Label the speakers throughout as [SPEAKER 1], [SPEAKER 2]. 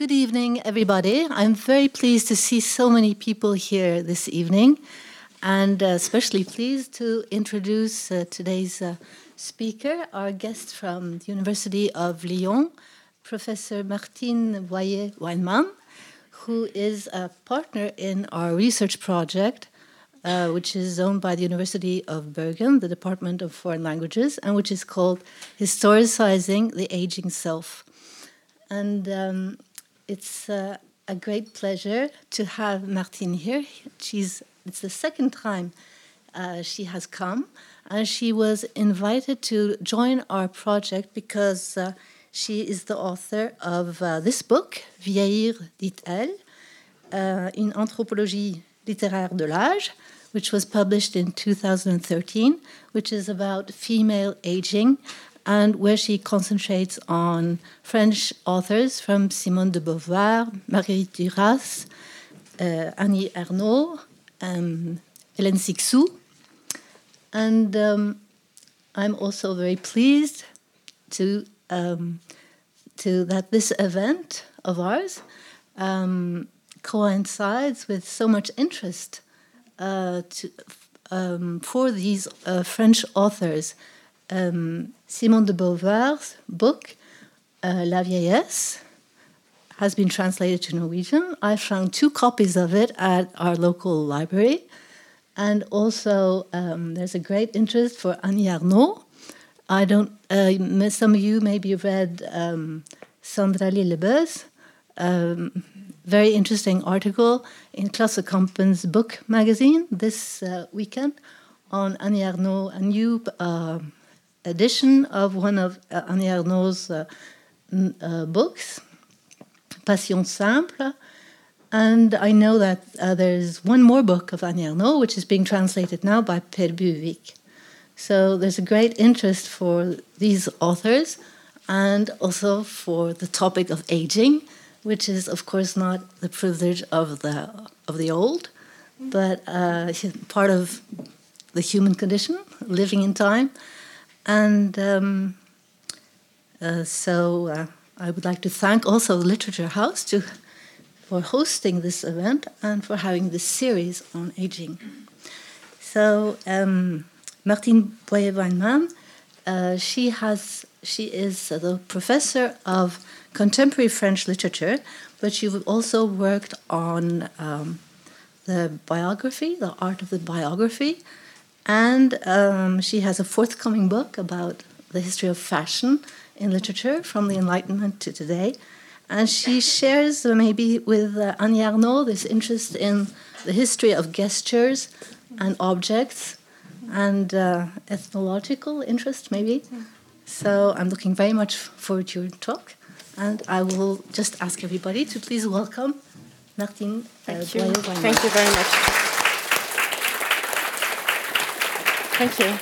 [SPEAKER 1] Good evening, everybody. I'm very pleased to see so many people here this evening, and uh, especially pleased to introduce uh, today's uh, speaker, our guest from the University of Lyon, Professor Martine Boyer-Weinmann, who is a partner in our research project, uh, which is owned by the University of Bergen, the Department of Foreign Languages, and which is called Historicizing the Aging Self. And um, it's uh, a great pleasure to have Martine here. She's it's the second time uh, she has come, and she was invited to join our project because uh, she is the author of uh, this book, Vieillir, dit-elle, uh, in anthropologie littéraire de l'âge, which was published in 2013, which is about female aging and where she concentrates on French authors from Simone de Beauvoir, Marguerite Duras, uh, Annie Ernaux, um, Hélène Cixous. And um, I'm also very pleased to, um, to that this event of ours um, coincides with so much interest uh, to, um, for these uh, French authors um, Simone de Beauvoir's book, uh, La Vieillesse, has been translated to Norwegian. I found two copies of it at our local library. And also, um, there's a great interest for Annie Ernaux. I don't, uh, some of you maybe read um, Sandra Lillebø's um, very interesting article in Klassekampen's book magazine this uh, weekend on Annie Ernaux, a new uh, edition of one of uh, Annie Ernaux's uh, uh, books, Passion Simple. And I know that uh, there's one more book of Annie Ernaux, which is being translated now by Per Buvik. So there's a great interest for these authors and also for the topic of aging, which is, of course, not the privilege of the, of the old, but uh, part of the human condition, living in time. And um, uh, so uh, I would like to thank also Literature House to, for hosting this event and for having this series on aging. So um, Martine Boyer-Weinmann, uh, she has she is the professor of contemporary French literature, but she also worked on um, the biography, the art of the biography, and um, she has a forthcoming book about the history of fashion in literature from the Enlightenment to today. And she shares uh, maybe with uh, Annie Ernaux this interest in the history of gestures and objects and uh, ethnological interest, maybe. So I'm looking very much forward to your talk. And I will just ask everybody to please welcome Martine.
[SPEAKER 2] Uh, Thank you. Thank you very much. Thank you.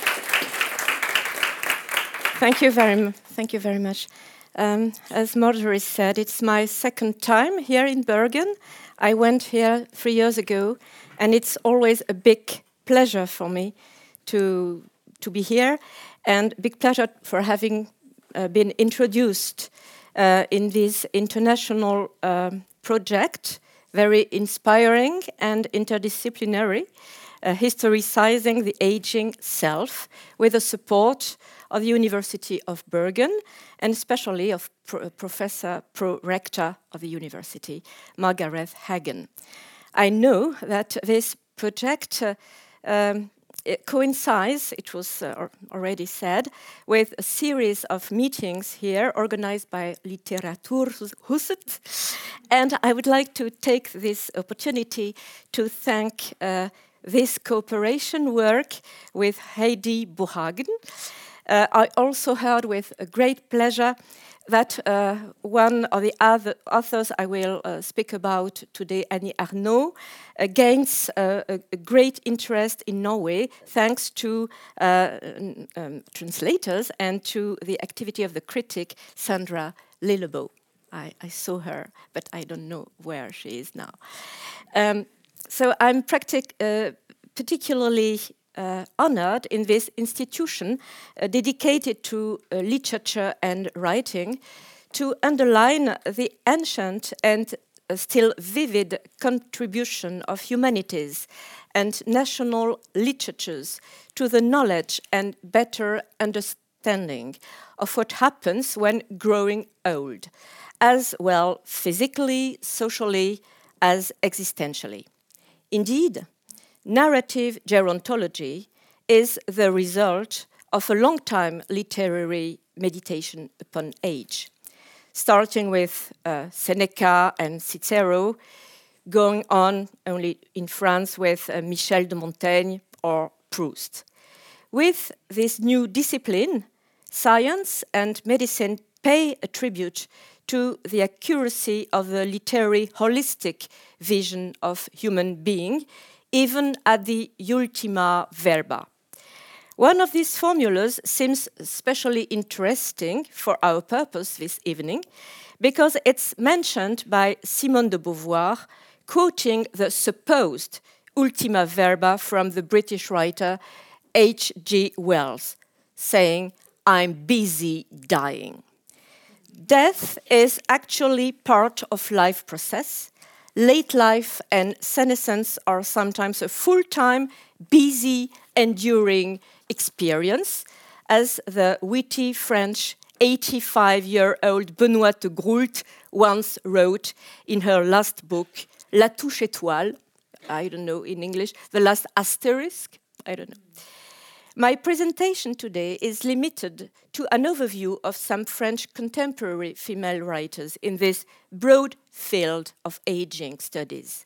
[SPEAKER 2] Thank you very, thank you very much. Um, as Margery said, it's my second time here in Bergen. I went here three years ago, and it's always a big pleasure for me to to be here, and big pleasure for having uh, been introduced uh, in this international um, project, very inspiring and interdisciplinary uh, historicizing the aging self with the support of the University of Bergen and especially of pro Professor Pro-Rector of the University, Margareth Hagen. I know that this project uh, um, it coincides, it was uh, already said, with a series of meetings here organized by Literaturhuset. And I would like to take this opportunity to thank uh, this cooperation work with Heidi Buhagen. Uh, I also heard with great pleasure that uh, one of the other authors I will uh, speak about today, Annie Ernaux, uh, gains a, great interest in Norway thanks to uh, um, translators and to the activity of the critic Sandra Lillebø. I, I, saw her, but I don't know where she is now. Um, so I'm uh, particularly uh, honored in this institution uh, dedicated to uh, literature and writing to underline the ancient and uh, still vivid contribution of humanities and national literatures to the knowledge and better understanding of what happens when growing old, as well physically, socially, as existentially. Indeed, narrative gerontology is the result of a long time literary meditation upon age, starting with uh, Seneca and Cicero, going on only in France with uh, Michel de Montaigne or Proust. With this new discipline, science and medicine pay a tribute to the accuracy of the literary holistic vision of human being, even at the ultima verba. One of these formulas seems especially interesting for our purpose this evening because it's mentioned by Simone de Beauvoir, quoting the supposed ultima verba from the British writer H.G. Wells, saying, I'm busy dying. Death is actually part of life process. Late life and senescence are sometimes a full-time, busy, enduring experience, as the witty French 85 year old Benoîte de Groult once wrote in her last book, La Touche Étoile. I don't know in English, the last asterisk. I don't know. My presentation today is limited to an overview of some French contemporary female writers in this broad field of aging studies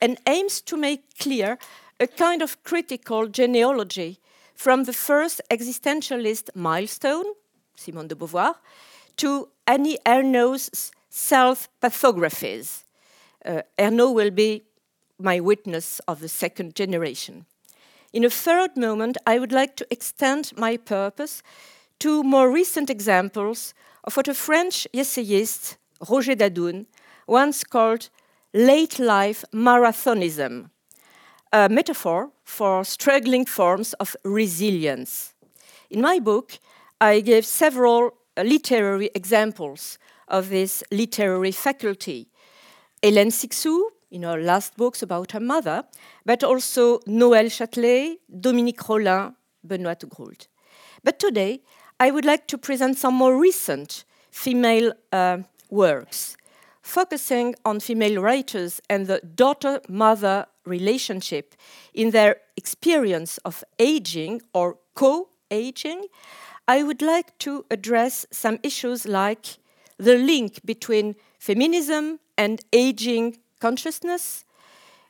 [SPEAKER 2] and aims to make clear a kind of critical genealogy from the first existentialist milestone, Simone de Beauvoir, to Annie Ernaux's self pathographies. Uh, Ernaux will be my witness of the second generation. In a third moment, I would like to extend my purpose to more recent examples of what a French essayist, Roger Dadoun, once called late life marathonism, a metaphor for struggling forms of resilience. In my book, I gave several uh, literary examples of this literary faculty. Hélène Cixous, in her last books about her mother, but also Noëlle Châtelet, Dominique Rolin, Benoîte Groult. But today, I would like to present some more recent female uh, works focusing on female writers and the daughter mother relationship in their experience of aging or co aging, I would like to address some issues like the link between feminism and aging consciousness,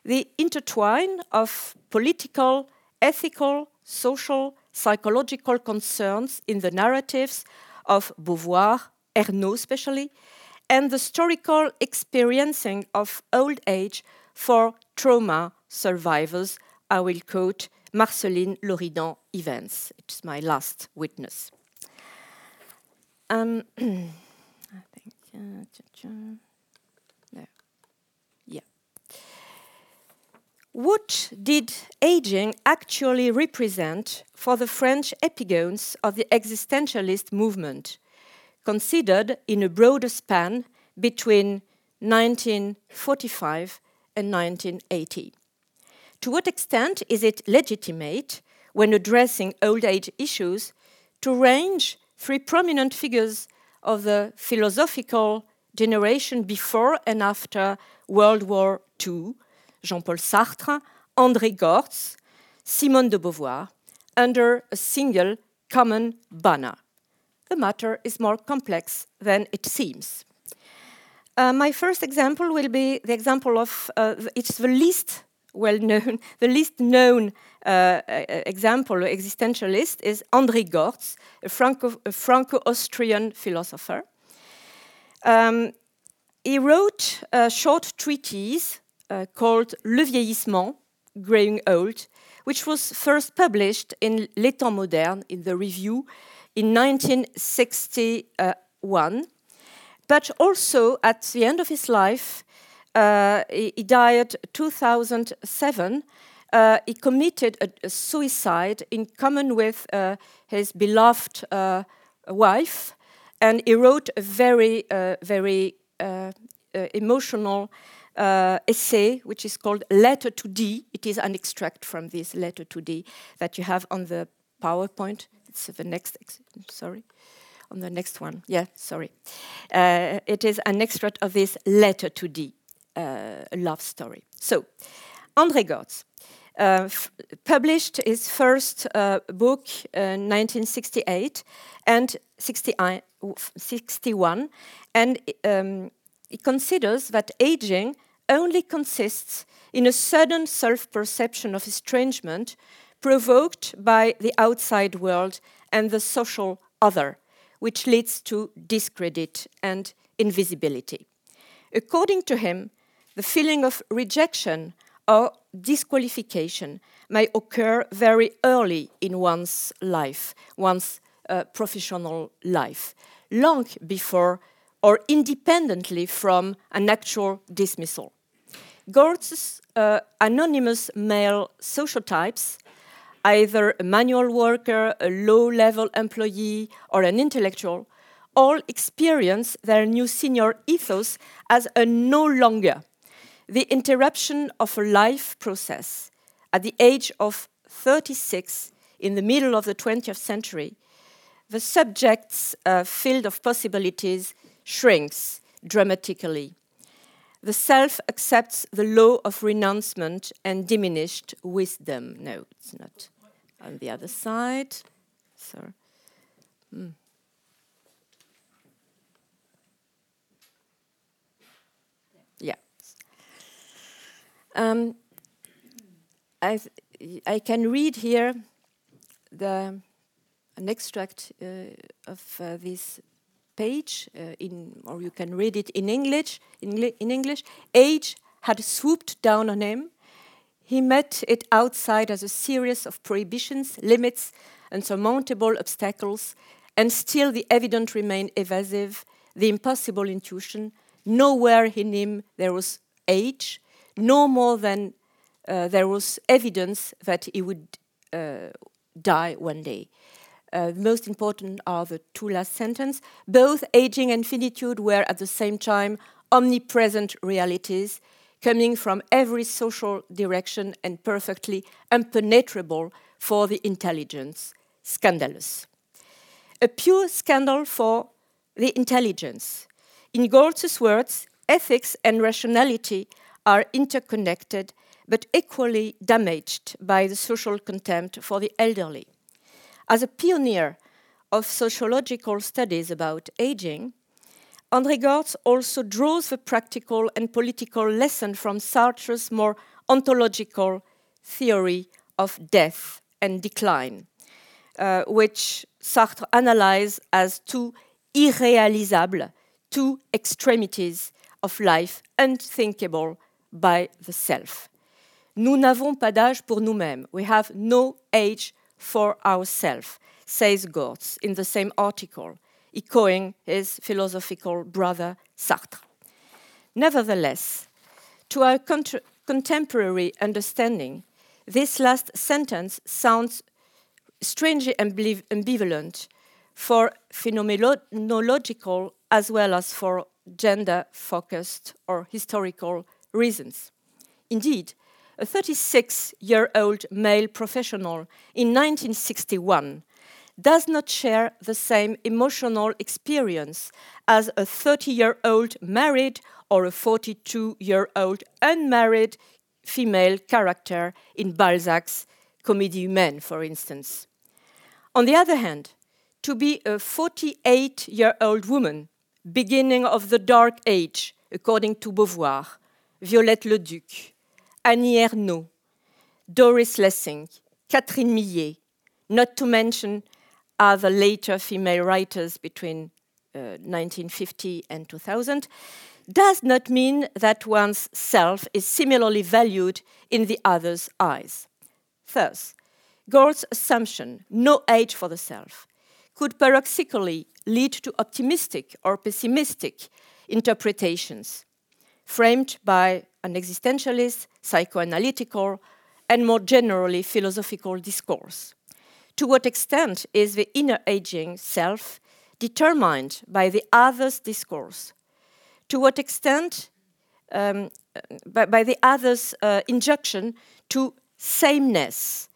[SPEAKER 2] the intertwine of political, ethical, social, psychological concerns in the narratives of Beauvoir, Ernaux especially, and the historical experiencing of old age for trauma survivors. I will quote Marceline Loridan Ivens. It's my last witness. Um, I think, uh, no. yeah. What did aging actually represent for the French epigones of the existentialist movement? considered in a broader span between 1945 and 1980. To what extent is it legitimate, when addressing old age issues, to range three prominent figures of the philosophical generation before and after World War II Jean Paul Sartre, André Gorz, Simone de Beauvoir, under a single common banner? the matter is more complex than it seems. Uh, my first example will be the example of uh, it's the least well known, the least known uh, uh example, existentialist, is André Gorz, a Franco Austrian philosopher. Um, he wrote a short treatise uh, called Le vieillissement, Growing Old, which was first published in Les Temps Modernes in the review in 1961, but also at the end of his life, uh, he, he, died 2007. Uh, he committed a, a, suicide in common with uh, his beloved uh, wife, and he wrote a very, uh, very uh, uh, emotional uh, essay, which is called Letter to D. It is an extract from this Letter to D that you have on the PowerPoint. It's the next, sorry, on the next one. Yeah, sorry. Uh, it is an extract of this Letter to D, uh, love story. So, André Gorz. Uh, published his first uh, book in 1968 and 61, and um, he considers that aging only consists in a sudden self perception of estrangement provoked by the outside world and the social other, which leads to discredit and invisibility. According to him, the feeling of rejection or disqualification may occur very early in one's life, one's uh, professional life, long before or independently from an actual dismissal. Gorz's uh, anonymous male sociotypes, either a manual worker, a low level employee, or an intellectual, all experience their new senior ethos as a no longer, the interruption of a life process. At the age of 36, in the middle of the 20th century, the subject's uh, field of possibilities shrinks dramatically. The self accepts the law of renouncement and diminished wisdom. No, it's not. On the other side, Sorry. Mm. Yeah. Um, I, I can read here the, an extract uh, of uh, this page uh, in, or you can read it in English. In, English, age had swooped down on him. He met it outside as a series of prohibitions, limits, unsurmountable obstacles, and still the evident remained evasive, the impossible intuition. Nowhere in him there was age, no more than uh, there was evidence that he would uh, die one day uh, most important are the two last sentences. Both aging and finitude were at the same time omnipresent realities coming from every social direction and perfectly impenetrable for the intelligence. Scandalous. A pure scandal for the intelligence. In Gorz's words, ethics and rationality are interconnected but equally damaged by the social contempt for the elderly. As a pioneer of sociological studies about aging, André Gorz also draws the practical and political lesson from Sartre's more ontological theory of death and decline, uh, which Sartre analyzed as two irrealizables, two extremities of life unthinkable by the self. Nous n'avons pas d'âge pour nous-mêmes. We have no age for ourselves, says Gorz in the same article, echoing his philosophical brother Sartre. Nevertheless, to our contemporary understanding, this last sentence sounds strangely ambivalent for phenomenological as well as for gender focused or historical reasons. Indeed, a 36 year old male professional in 1961 does not share the same emotional experience as a 30 year old married or a 42 year old unmarried female character in Balzac's Comédie Humaine, for instance. On the other hand, to be a 48 year old woman, beginning of the Dark Age, according to Beauvoir, Violette Leduc, Annie Ernaux, Doris Lessing, Catherine Millet, not to mention other later female writers between uh, 1950 and 2000, does not mean that one's self is similarly valued in the other's eyes. Thus, Gorz's assumption, no age for the self, could paradoxically lead to optimistic or pessimistic interpretations, framed by an existentialist, psychoanalytical, and more generally philosophical discourse. To what extent is the inner aging self determined by the other's discourse? To what extent, um, by, by, the other's uh, injunction to sameness?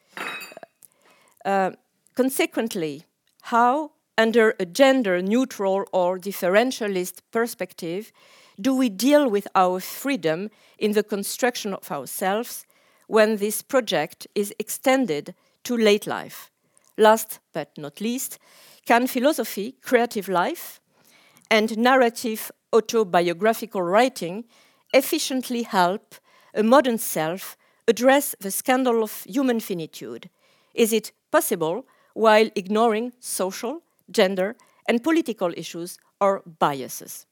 [SPEAKER 2] Uh, consequently, how, under a gender neutral or differentialist perspective, do we deal with our freedom in the construction of ourselves when this project is extended to late life? Last but not least, can philosophy, creative life, and narrative autobiographical writing efficiently help a modern self address the scandal of human finitude? Is it possible while ignoring social, gender, and political issues or biases?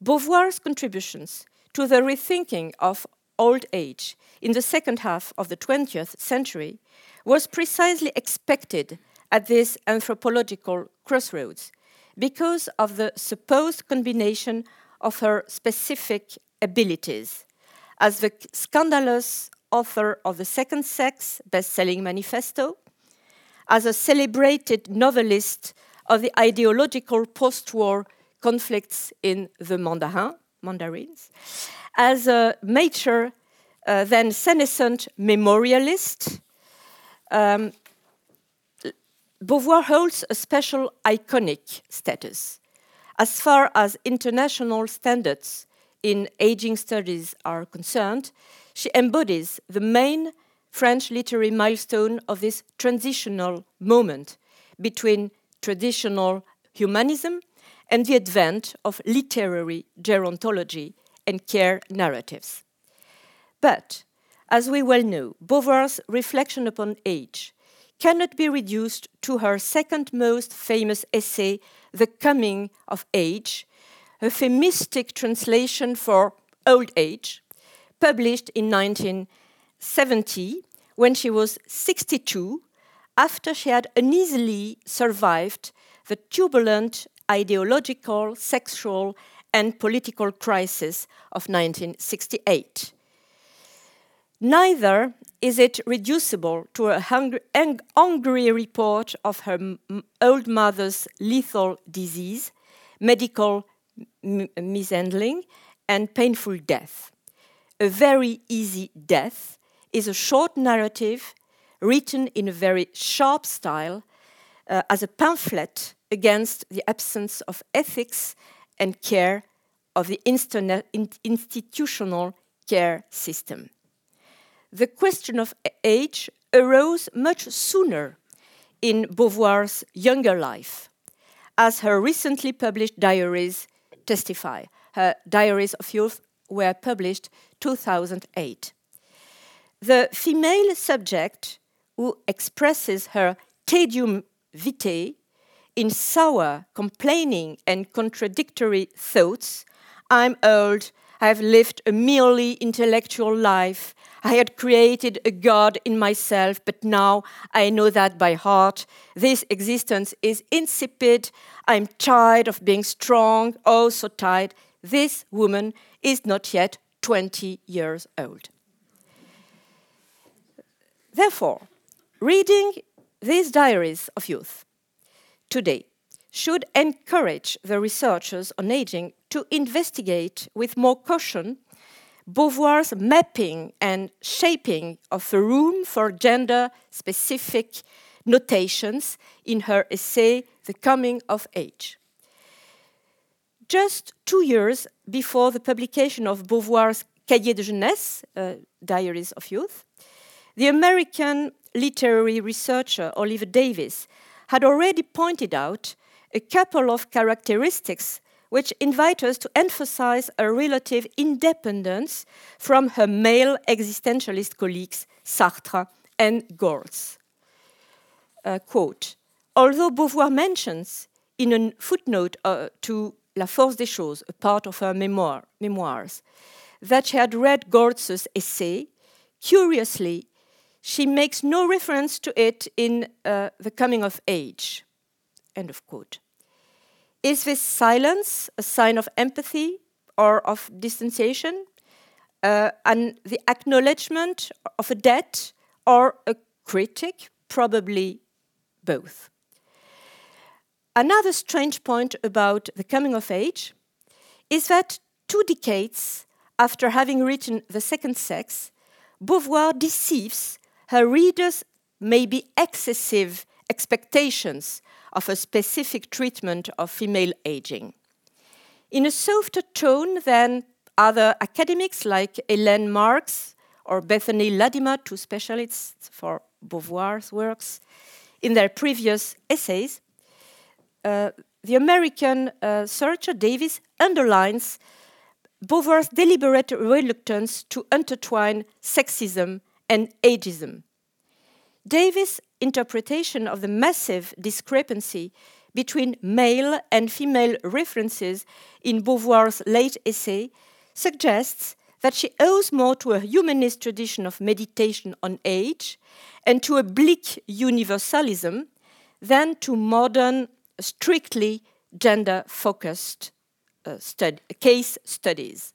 [SPEAKER 2] Beauvoir's contributions to the rethinking of old age in the second half of the 20th century was precisely expected at this anthropological crossroads because of the supposed combination of her specific abilities. As the scandalous author of The Second Sex best selling manifesto, as a celebrated novelist of the ideological post war conflicts in the Mandarin, Mandarins, as a major, uh, then senescent memorialist. Um, Beauvoir holds a special iconic status. As far as international standards in aging studies are concerned, she embodies the main French literary milestone of this transitional moment between traditional humanism and the advent of literary gerontology and care narratives. But, as we well know, Beauvoir's reflection upon age cannot be reduced to her second most famous essay, The Coming of Age, a euphemistic translation for old age, published in 1970 when she was 62, after she had uneasily survived the turbulent ideological, sexual, and political crisis of 1968. Neither is it reducible to a hungry, report of her old mother's lethal disease, medical mishandling, and painful death. A very easy death is a short narrative written in a very sharp style uh, as a pamphlet against the absence of ethics and care of the institutional care system. The question of age arose much sooner in Beauvoir's younger life, as her recently published diaries testify. Her diaries of youth were published 2008. The female subject who expresses her tedium vitae in sour, complaining, and contradictory thoughts. I'm old, I've lived a merely intellectual life. I had created a God in myself, but now I know that by heart. This existence is insipid. I'm tired of being strong, oh, so tired. This woman is not yet 20 years old. Therefore, reading these diaries of youth today should encourage the researchers on aging to investigate with more caution Beauvoir's mapping and shaping of a room for gender specific notations in her essay, The Coming of Age. Just two years before the publication of Beauvoir's Cahiers de Jeunesse, uh, Diaries of Youth, the American literary researcher Oliver Davis had already pointed out a couple of characteristics which invite us to emphasize a relative independence from her male existentialist colleagues Sartre and Gorz. Uh, quote, Although Beauvoir mentions in a footnote uh, to La Force des Choses, a part of her memoir, memoirs, that she had read Gorz's essay, curiously, she makes no reference to it in uh, The Coming of Age. End of quote. Is this silence a sign of empathy or of distanciation? Uh, and the acknowledgement of a debt or a critic? Probably both. Another strange point about the coming of age is that two decades after having written The Second Sex, Beauvoir deceives her readers' may be excessive expectations of a specific treatment of female aging. In a softer tone than other academics like Elaine Marks or Bethany Ladimer, two specialists for Beauvoir's works, in their previous essays, uh, the American uh, searcher Davis underlines Beauvoir's deliberate reluctance to intertwine sexism and ageism. Davis' interpretation of the massive discrepancy between male and female references in Beauvoir's late essay suggests that she owes more to a humanist tradition of meditation on age and to a bleak universalism than to modern, strictly gender focused uh, stud case studies.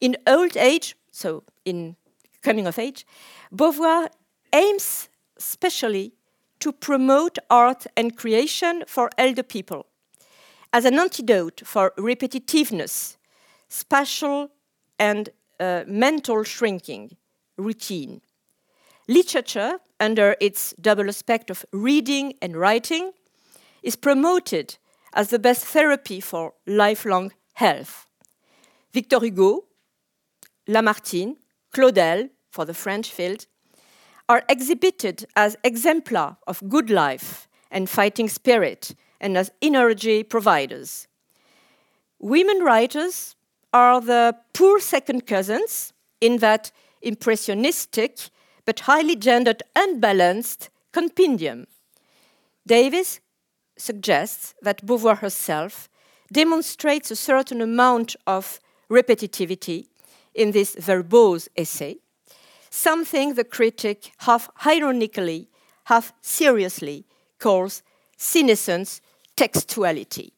[SPEAKER 2] In old age, so in coming of age, Beauvoir aims specially to promote art and creation for elder people as an antidote for repetitiveness, spatial and uh, mental shrinking, routine. Literature, under its double aspect of reading and writing, is promoted as the best therapy for lifelong health. Victor Hugo, Lamartine, Claudel, for the French field, are exhibited as exemplar of good life and fighting spirit and as energy providers. Women writers are the poor second cousins in that impressionistic but highly gendered unbalanced compendium. Davis suggests that Beauvoir herself demonstrates a certain amount of repetitivity in this verbose essay, something the critic half ironically, half seriously calls senescence textuality.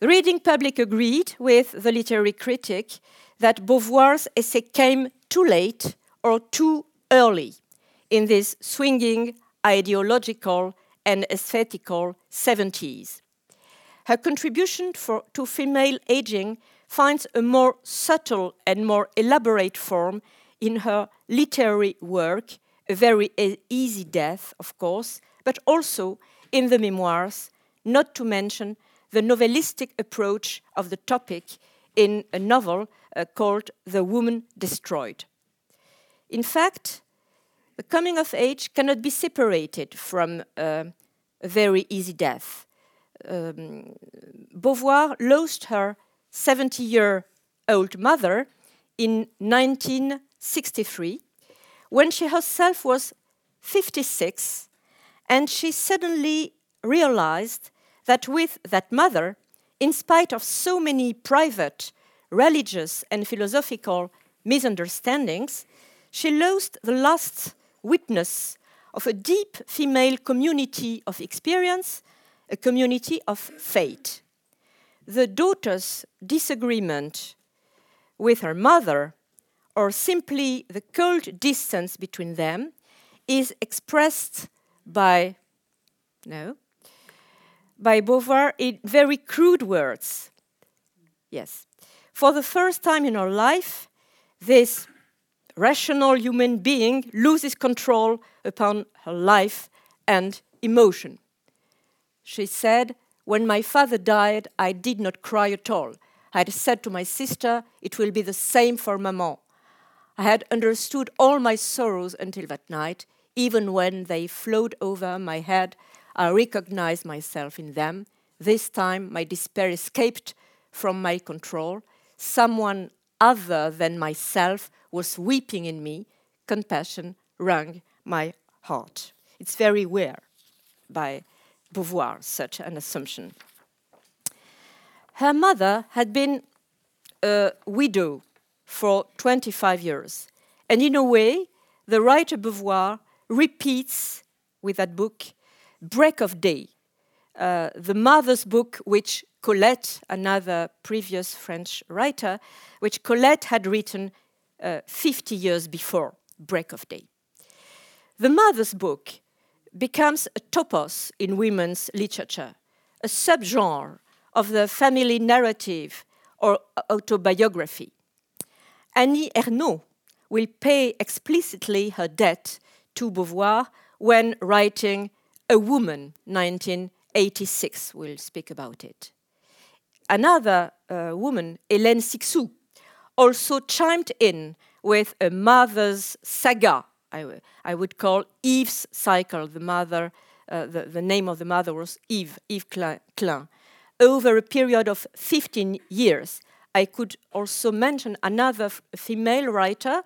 [SPEAKER 2] The reading public agreed with the literary critic that Beauvoir's essay came too late or too early in this swinging ideological and aesthetical 70s. Her contribution for, to female aging finds a more subtle and more elaborate form in her literary work, A Very Easy Death, of course, but also in the memoirs, not to mention the novelistic approach of the topic in a novel uh, called The Woman Destroyed. In fact, the coming of age cannot be separated from uh, a very easy death. Um, Beauvoir lost her 70 year old mother in 1963 when she herself was 56 and she suddenly realized that with that mother, in spite of so many private, religious, and philosophical misunderstandings, she lost the last witness of a deep female community of experience, a community of fate. The daughter's disagreement with her mother, or simply the cold distance between them, is expressed by, no, by Beauvoir in very crude words. Yes. For the first time in her life, this rational human being loses control upon her life and emotion. She said, When my father died, I did not cry at all. I had said to my sister, It will be the same for Maman. I had understood all my sorrows until that night. Even when they flowed over my head, I recognized myself in them. This time, my despair escaped from my control. Someone other than myself was weeping in me. Compassion wrung my heart. It's very rare by Beauvoir, such an assumption. Her mother had been a widow for 25 years. And in a way, the writer Beauvoir repeats with that book Break of Day, uh, the mother's book, which Colette, another previous French writer, which Colette had written uh, 50 years before Break of Day. The mother's book becomes a topos in women's literature, a subgenre of the family narrative or autobiography. Annie Ernaux will pay explicitly her debt to Beauvoir when writing A Woman, 1986. We'll speak about it. Another uh, woman, Hélène Cixous, also chimed in with a mother's saga, I, I would call Eve's cycle. The mother, uh, the, the, name of the mother was Eve, Eve Klein. Over a period of 15 years, I could also mention another female writer,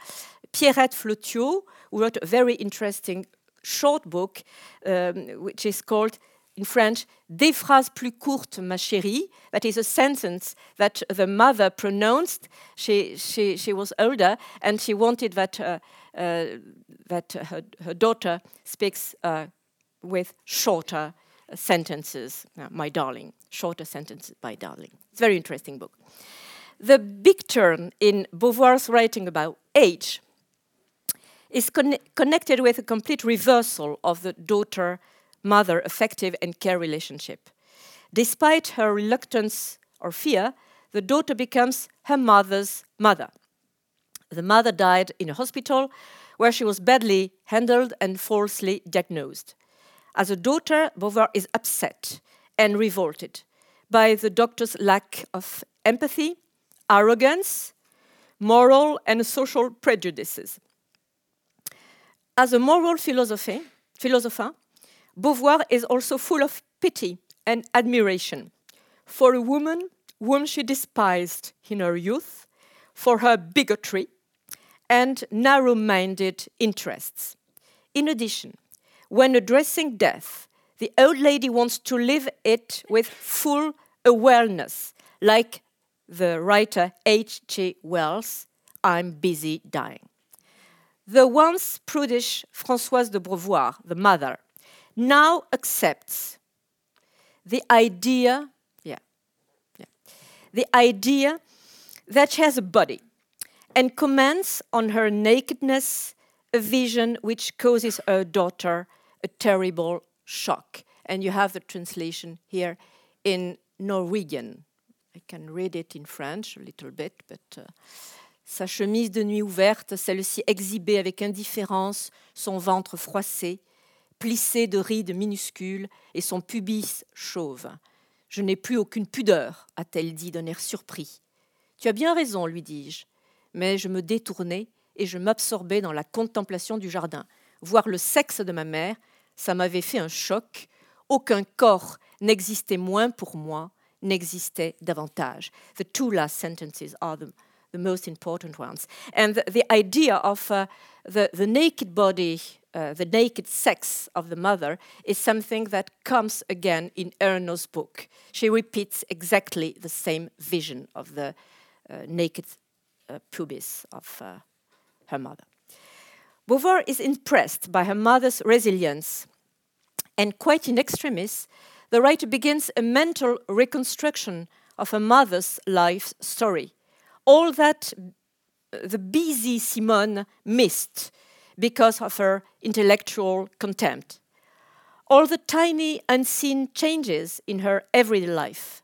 [SPEAKER 2] Pierrette Fleutiaux, who wrote a very interesting short book, um, which is called in French, Des phrases plus courtes, ma chérie. That is a sentence that the mother pronounced. She, she, she was older and she wanted that, uh, that her, her daughter speaks uh, with shorter sentences, my darling, shorter sentences, my darling. It's a very interesting book. The big turn in Beauvoir's writing about age is con connected with a complete reversal of the daughter mother affective and care relationship. Despite her reluctance or fear, the daughter becomes her mother's mother. The mother died in a hospital where she was badly handled and falsely diagnosed. As a daughter, Beauvoir is upset and revolted by the doctor's lack of empathy, arrogance, moral and social prejudices. As a moral philosopher, philosopher Beauvoir is also full of pity and admiration for a woman whom she despised in her youth for her bigotry and narrow minded interests. In addition, when addressing death, the old lady wants to live it with full awareness, like the writer H.G. Wells, I'm busy dying. The once prudish Françoise de Beauvoir, the mother, now accepts the idea, yeah, yeah, the idea that she has a body and comments on her nakedness, a vision which causes her daughter a terrible shock. And you have the translation here in Norwegian. I can read it in French a little bit, but. Uh, sa chemise de nuit ouverte, celle-ci exhibait avec indifférence son ventre froissé, plissé de rides minuscules et son pubis chauve. Je n'ai plus aucune pudeur, a-t-elle dit d'un air surpris. Tu as bien raison, lui dis-je, mais je me détournai et je m'absorbais dans la contemplation du jardin. Voir le sexe de ma mère, ça m'avait fait un choc. Aucun corps n'existait moins pour moi, n'existait davantage. The two last sentences are the, the most important ones. And the, the idea of uh, the, naked body uh, the naked sex of the mother is something that comes again in Ernaux's book. She repeats exactly the same vision of the uh, naked pubis of uh, her mother. Beauvoir is impressed by her mother's resilience, and quite in extremis, the writer begins a mental reconstruction of her mother's life story. All that the busy Simone missed because of her intellectual contempt. All the tiny, unseen changes in her everyday life.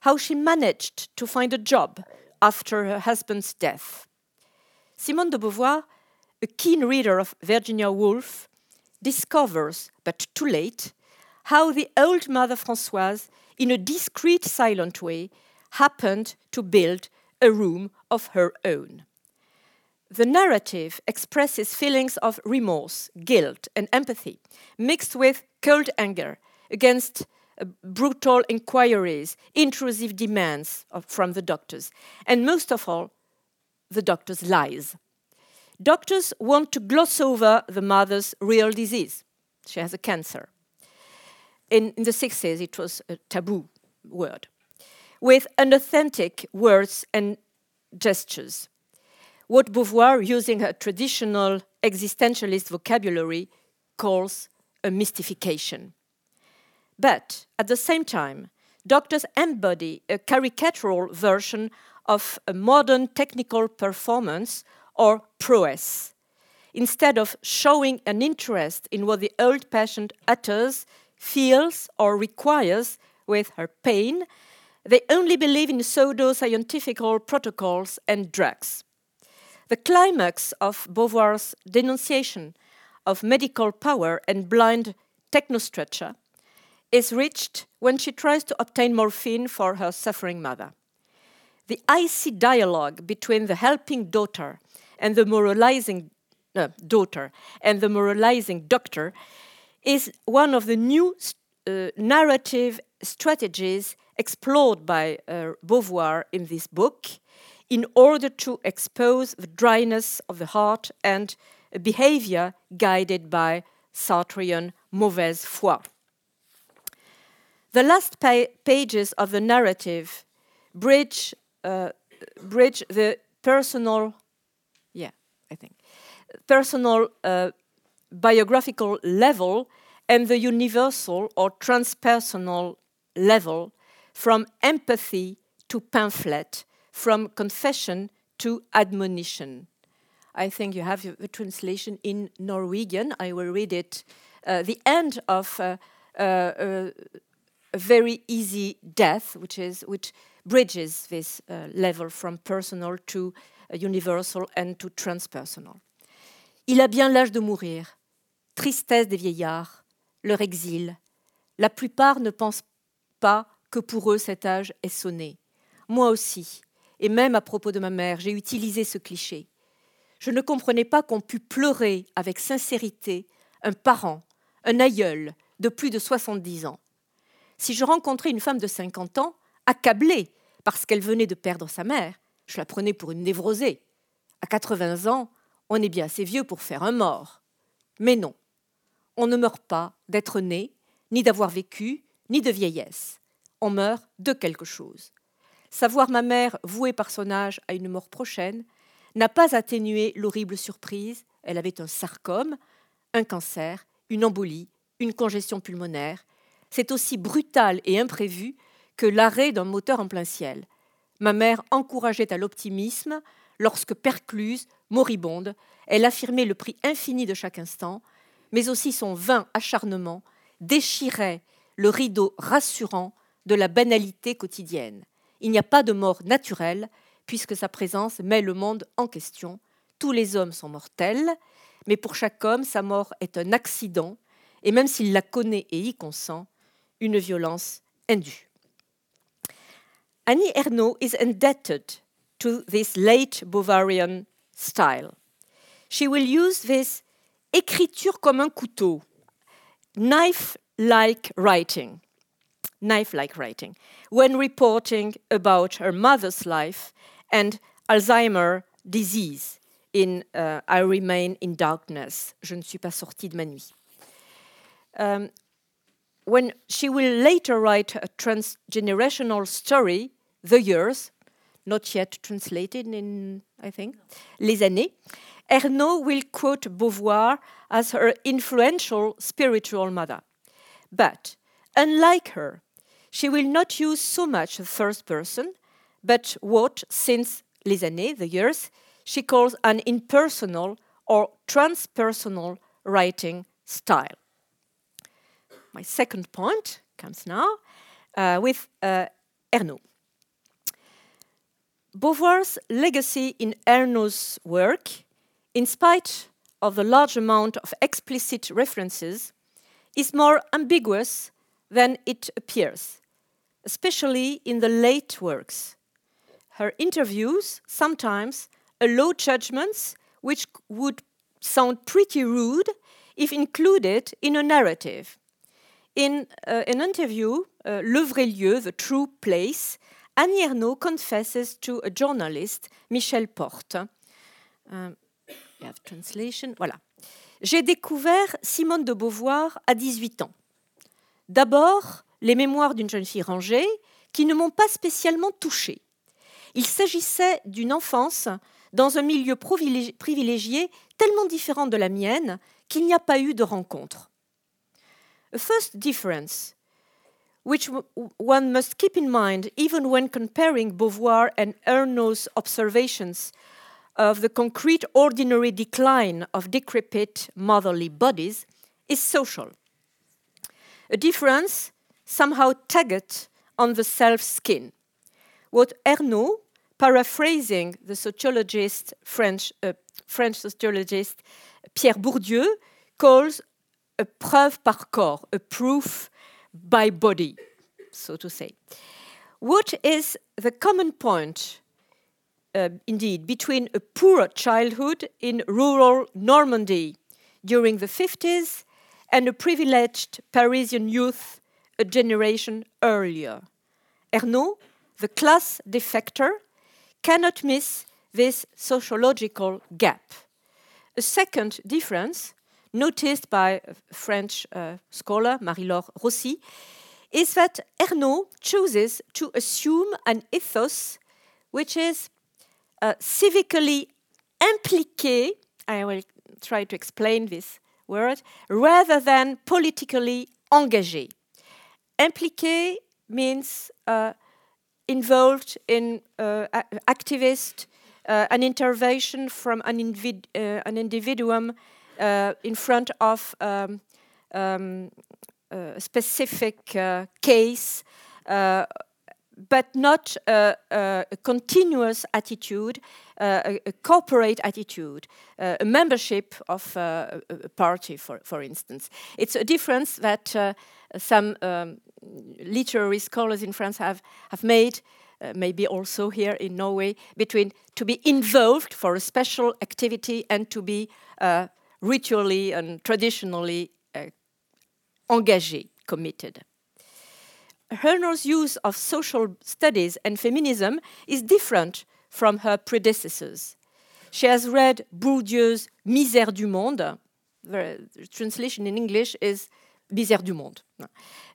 [SPEAKER 2] How she managed to find a job after her husband's death. Simone de Beauvoir, a keen reader of Virginia Woolf, discovers, but too late, how the old Mother Francoise, in a discreet, silent way, happened to build a room of her own. The narrative expresses feelings of remorse, guilt, and empathy, mixed with cold anger against brutal inquiries, intrusive demands of, from the doctors, and most of all, the doctors' lies. Doctors want to gloss over the mother's real disease. She has a cancer. In, in the 60s, it was a taboo word, with unauthentic words and gestures what Beauvoir, using her traditional existentialist vocabulary, calls a mystification. But at the same time, doctors embody a caricatural version of a modern technical performance or prowess. instead of showing an interest in what the old patient utters, feels, or requires with her pain, they only believe in pseudo scientific protocols and drugs. The climax of Beauvoir's denunciation of medical power and blind technostructure is reached when she tries to obtain morphine for her suffering mother. The icy dialogue between the helping daughter and the moralizing uh, daughter and the moralizing doctor is one of the new uh, narrative strategies explored by uh, Beauvoir in this book in order to expose the dryness of the heart and behavior guided by Sartrean mauvaise foi. The last pa pages of the narrative bridge, uh, bridge the personal, yeah, I think, personal uh, biographical level and the universal or transpersonal level from empathy to pamphlet, from confession to admonition. I think you have the translation in Norwegian. I will read it. Uh, the end of uh, uh, uh very easy death, which is which bridges this uh, level from personal to uh, universal and to transpersonal. Il a bien l'âge de mourir. Tristesse des vieillards, leur exil. La plupart ne pensent pas que pour eux cet âge est sonné. Moi aussi, et même à propos de ma mère, j'ai utilisé ce cliché. Je ne comprenais pas qu'on pût pleurer avec sincérité un parent, un aïeul de plus de 70 ans. Si je rencontrais une femme de 50 ans, accablée parce qu'elle venait de perdre sa mère, je la prenais pour une névrosée. À 80 ans, on est bien assez vieux pour faire un mort. Mais non, on ne meurt pas d'être né, ni d'avoir vécu, ni de vieillesse. On meurt de quelque chose. Savoir ma mère vouée par son âge à une mort prochaine n'a pas atténué l'horrible surprise. Elle avait un sarcome, un cancer, une embolie, une congestion pulmonaire. C'est aussi brutal et imprévu que l'arrêt d'un moteur en plein ciel. Ma mère encourageait à l'optimisme lorsque percluse, moribonde, elle affirmait le prix infini de chaque instant, mais aussi son vain acharnement déchirait le rideau rassurant de la banalité quotidienne. Il n'y a pas de mort naturelle, puisque sa présence met le monde en question. Tous les hommes sont mortels, mais pour chaque homme, sa mort est un accident, et même s'il la connaît et y consent, une violence indue. Annie Ernaux is indebted to this late Bavarian style. She will use this écriture comme un couteau, knife-like writing, knife-like writing, when reporting about her mother's life and Alzheimer disease in uh, I Remain in Darkness. Je ne suis pas sortie de ma nuit. Um, when she will later write a transgenerational story, The Years, not yet translated in, I think, Les Années, Ernaux will quote Beauvoir as her influential spiritual mother. But unlike her, she will not use so much the first person, but what, since les années, the years, she calls an impersonal or transpersonal writing style. My second point comes now uh, with uh, Ernaux. Beauvoir's legacy in Ernaux's work, in spite of the large amount of explicit references, is more ambiguous than it appears, especially in the late works her interviews sometimes allow judgments which would sound pretty rude if included in a narrative. In uh, an interview, uh, Le Vrai Lieu, The True Place, Annie Ernaux confesses to a journalist, Michel Porte. Um, translation. Voilà. J'ai découvert Simone de Beauvoir à 18 ans. D'abord, les mémoires d'une jeune fille rangée qui ne m'ont pas spécialement touchée. Il s'agissait d'une enfance dans un milieu privilégié tellement différent de la mienne qu'il n'y a pas eu de rencontre. A first difference, which one must keep in mind even when comparing Beauvoir and Ernaux's observations of the concrete ordinary decline of decrepit motherly bodies is social. A difference somehow tagged on the self skin. What Ernaux, paraphrasing the sociologist, French, uh, French sociologist Pierre Bourdieu, calls a preuve par corps, a proof by body, so to say. What is the common point, uh, indeed, between a poor childhood in rural Normandy during the 50s and a privileged Parisian youth a generation earlier? Ernaux, the class defector, cannot miss this sociological gap. A second difference, noticed by French uh, scholar, Marie-Laure Rossi, is that Ernaux chooses to assume an ethos which is uh, civically impliqué, I will try to explain this word, rather than politically engagé. Impliqué means uh, involved in uh, activist, uh, an intervention from an, uh, an individuum in front of um, um, a specific uh, case, but not a, a, continuous attitude, a, a, corporate attitude, a membership of a party, for, for instance. It's a difference that some um, literary scholars in France have, have made, uh, maybe also here in Norway, between to be involved for a special activity and to be uh, ritually and traditionally uh, committed. Ernaux's use of social studies and feminism is different from her predecessors. She has read Bourdieu's Misère du monde. The translation in English is Misère du monde.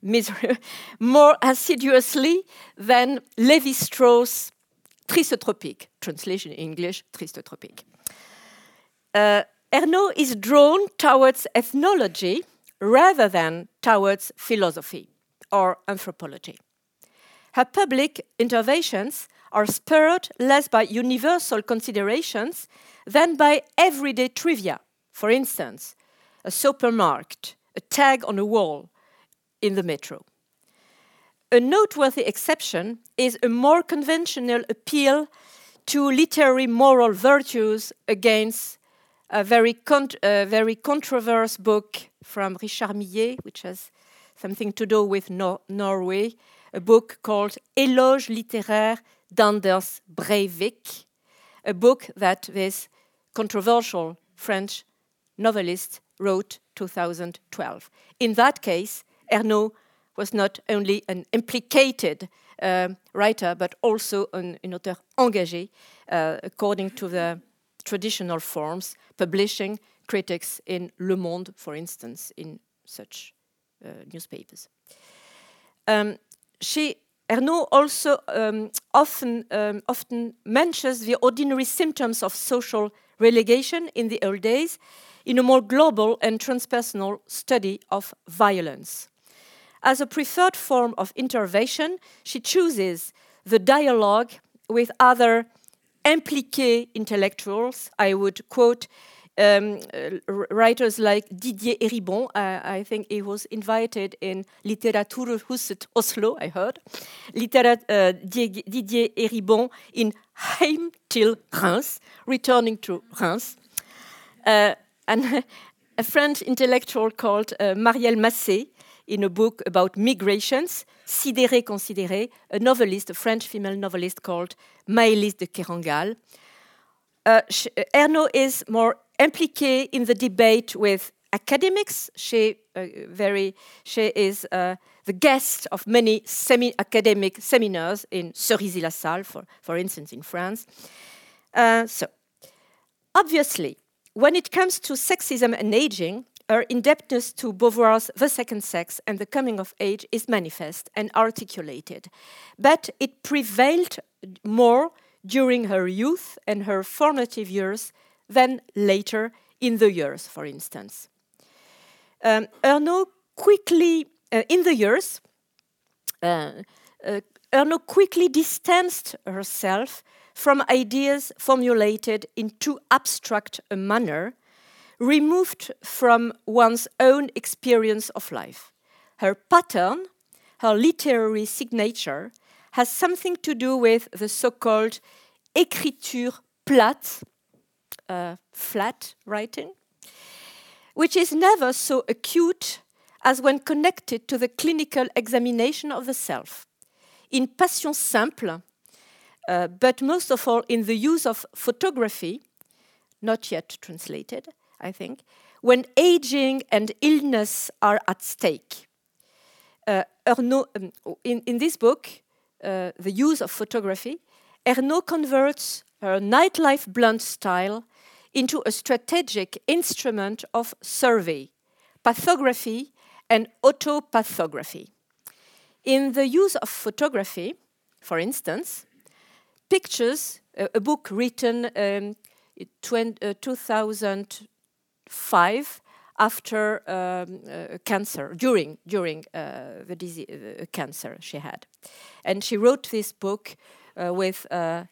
[SPEAKER 2] more assiduously than Levi Strauss' Tristes Tropiques, translation in English, Tristes Tropiques. Uh, Ernaux is drawn towards ethnology rather than towards philosophy or anthropology. Her public interventions are spurred less by universal considerations than by everyday trivia. For instance, a supermarket, a tag on a wall in the metro. A noteworthy exception is a more conventional appeal to literary moral virtues against a very, con very controversial book from Richard Millet, which has something to do with Norway, a book called Éloge littéraire d'Anders Breivik, a book that this controversial French novelist wrote 2012. In that case, Ernaux was not only an implicated uh, writer, but also an, an auteur engagé, uh, according to the traditional forms, publishing critics in Le Monde, for instance, in such uh, newspapers. Um, she Ernaux also um, often, um, often mentions the ordinary symptoms of social relegation in the old days in a more global and transpersonal study of violence. As a preferred form of intervention, she chooses the dialogue with other impliqué intellectuals. I would quote um, uh, writers like Didier Eribon. Uh, I think he was invited in Litteraturhuset Oslo, I heard. Literat uh, Didier Eribon in Heim till Reims, returning to Reims. Uh, and a French intellectual called uh, Marielle Macé in a book about migrations, Sidéré Considéré, a novelist, a French female novelist called Maylis de Kerangal. Uh, Ernaux is more impliqué in the debate with academics. She uh, very she is uh, the guest of many semi-academic seminars in Cerisy-la-Salle, for, for instance, in France. Uh, so, obviously, when it comes to sexism and aging, her indebtedness to Beauvoir's The Second Sex and the Coming of Age is manifest and articulated. But it prevailed more during her youth and her formative years than later in the years, for instance. Um, quickly, uh, in the years, uh, uh, quickly distanced herself from ideas formulated in too abstract a manner, removed from one's own experience of life. Her pattern, her literary signature, has something to do with the so called écriture plate, uh, flat writing, which is never so acute as when connected to the clinical examination of the self. In Passion Simple, uh, but most of all in the use of photography, not yet translated, I think, when aging and illness are at stake. Uh, um, in, in this book, uh, The Use of Photography, Ernaux converts her nightlife blunt style into a strategic instrument of survey, pathography, and autopathography. In the use of photography, for instance, pictures, a, a book written um, in uh, 2005 after um, uh, cancer, during during uh, the disease, uh, cancer she had, and she wrote this book uh, with a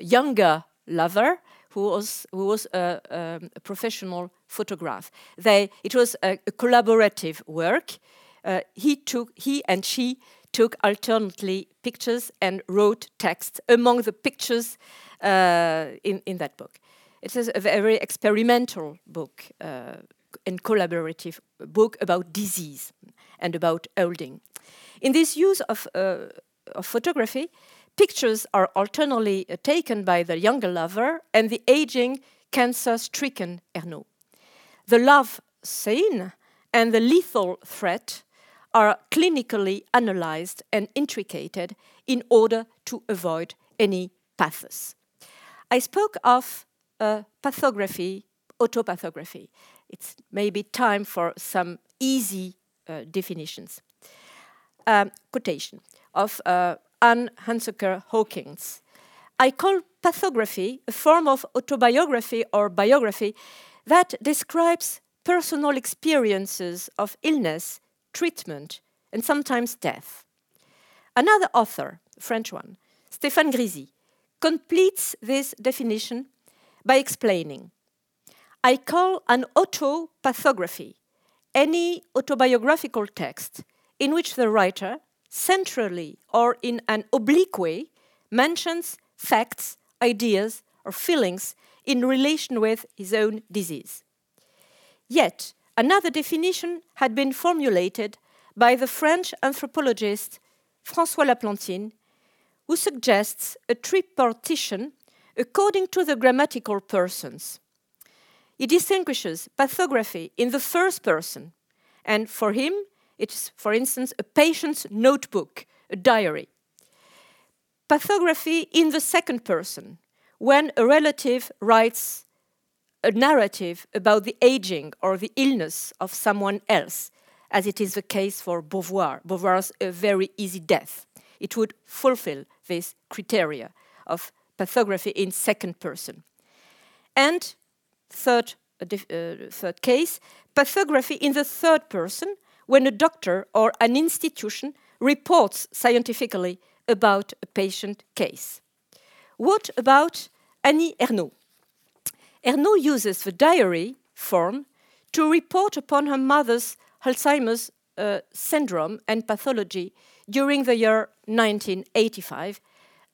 [SPEAKER 2] younger lover who was who was a, um, a professional photographer. They it was a, a collaborative work. Uh, he took he and she took alternately pictures and wrote text among the pictures uh, in in that book. It is a very experimental book uh, and collaborative book about disease and about olding. In this use of, uh, of photography, Pictures are alternately taken by the younger lover and the aging, cancer stricken Ernaux. The love scene and the lethal threat are clinically analyzed and intricated in order to avoid any pathos. I spoke of uh, pathography, autopathography. It's maybe time for some easy uh, definitions. Um, quotation of uh, Anne Hunsaker Hawkins. I call pathography a form of autobiography or biography that describes personal experiences of illness, treatment, and sometimes death. Another author, French one, Stéphane Grisi, completes this definition by explaining I call an autopathography any autobiographical text in which the writer centrally or in an oblique way mentions facts, ideas, or feelings in relation with his own disease. Yet, another definition had been formulated by the French anthropologist François Laplantine, who suggests a tripartition according to the grammatical persons. He distinguishes pathography in the first person, and for him, it's, for instance, a patient's notebook, a diary. Pathography in the second person, when a relative writes a narrative about the aging or the illness of someone else, as it is the case for Beauvoir, Beauvoir's a very easy death. It would fulfill this criteria of pathography in second person. And third, uh, third case, pathography in the third person, when a doctor or an institution reports scientifically about a patient case. What about Annie Ernaux? Ernaux uses the diary form to report upon her mother's Alzheimer's uh, syndrome and pathology during the year 1985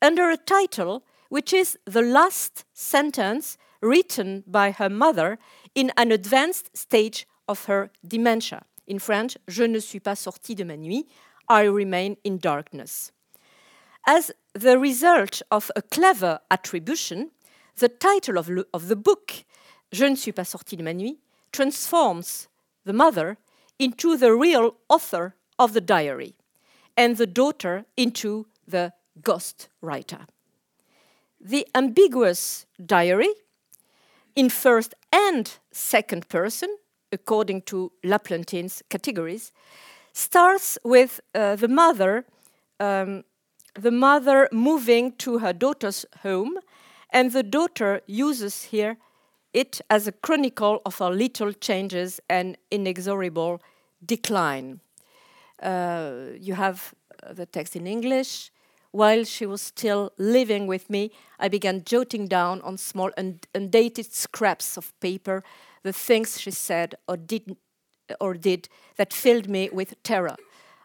[SPEAKER 2] under a title which is the last sentence written by her mother in an advanced stage of her dementia. In French, Je ne suis pas sorti de ma nuit, I remain in darkness. As the result of a clever attribution, the title of, of the book, Je ne suis pas sorti de ma nuit, transforms the mother into the real author of the diary and the daughter into the ghost writer. The ambiguous diary, in first and second person, according to Laplantine's categories, starts with uh, the mother, um, the mother moving to her daughter's home, and the daughter uses here it as a chronicle of her little changes and inexorable decline. Uh, you have uh, the text in English. While she was still living with me, I began jotting down on small und undated scraps of paper the things she said or did, or did that filled me with terror.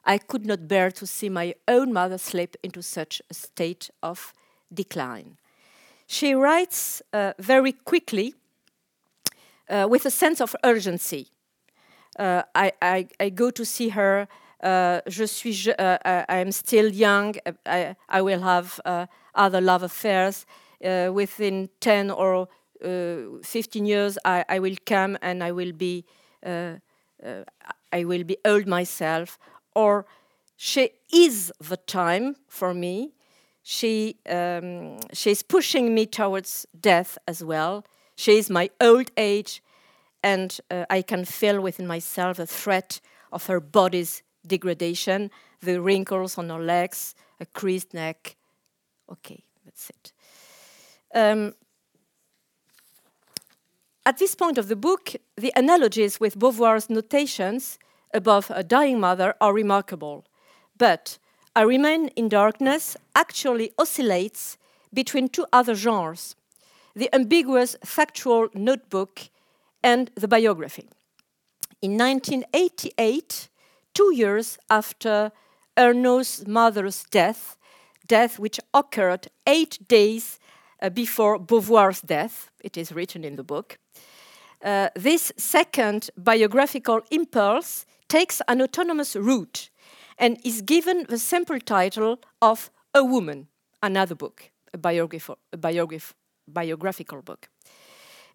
[SPEAKER 2] I could not bear to see my own mother slip into such a state of decline. She writes uh, very quickly uh, with a sense of urgency. Uh, I, I, I, go to see her je suis, uh, I am still young. I, I will have uh, other love affairs. within 10 or 15 years, I, I, will come and I will be, I will be old myself. Or she is the time for me. She, um, she's pushing me towards death as well. She is my old age, and uh, I can feel within myself the threat of her body's degradation, the wrinkles on her legs, a creased neck. Okay, that's it. Um, at this point of the book, the analogies with Beauvoir's notations above a dying mother are remarkable. But I Remain in Darkness actually oscillates between two other genres the ambiguous factual notebook and the biography. In 1988, two years after Ernaux's mother's death, death which occurred eight days uh, before Beauvoir's death. It is written in the book. Uh, this second biographical impulse takes an autonomous route and is given the simple title of A Woman, another book, a, biograph a biograph biographical book.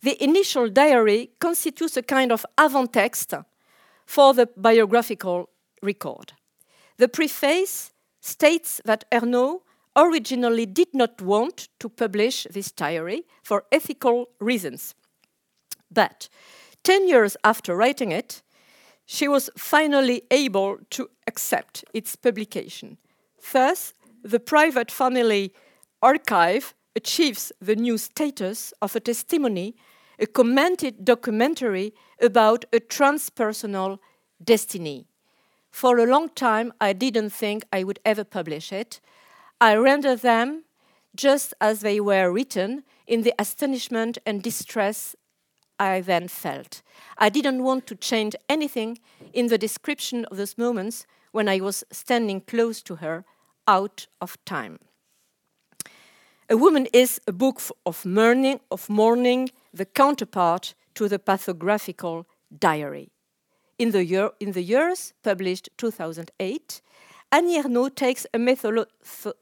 [SPEAKER 2] The initial diary constitutes a kind of avant text for the biographical record. The preface states that Ernaux originally did not want to publish this diary for ethical reasons. But 10 years after writing it, she was finally able to accept its publication. Thus, the private family archive achieves the new status of a testimony a commented documentary about a transpersonal destiny. For a long time, I didn't think I would ever publish it. I rendered them just as they were written in the astonishment and distress I then felt. I didn't want to change anything in the description of those moments when I was standing close to her out of time. A Woman is a book of mourning, of mourning, the counterpart to the pathographical diary. In the, year, in the years published 2008, Annie Ernaux takes a methodolo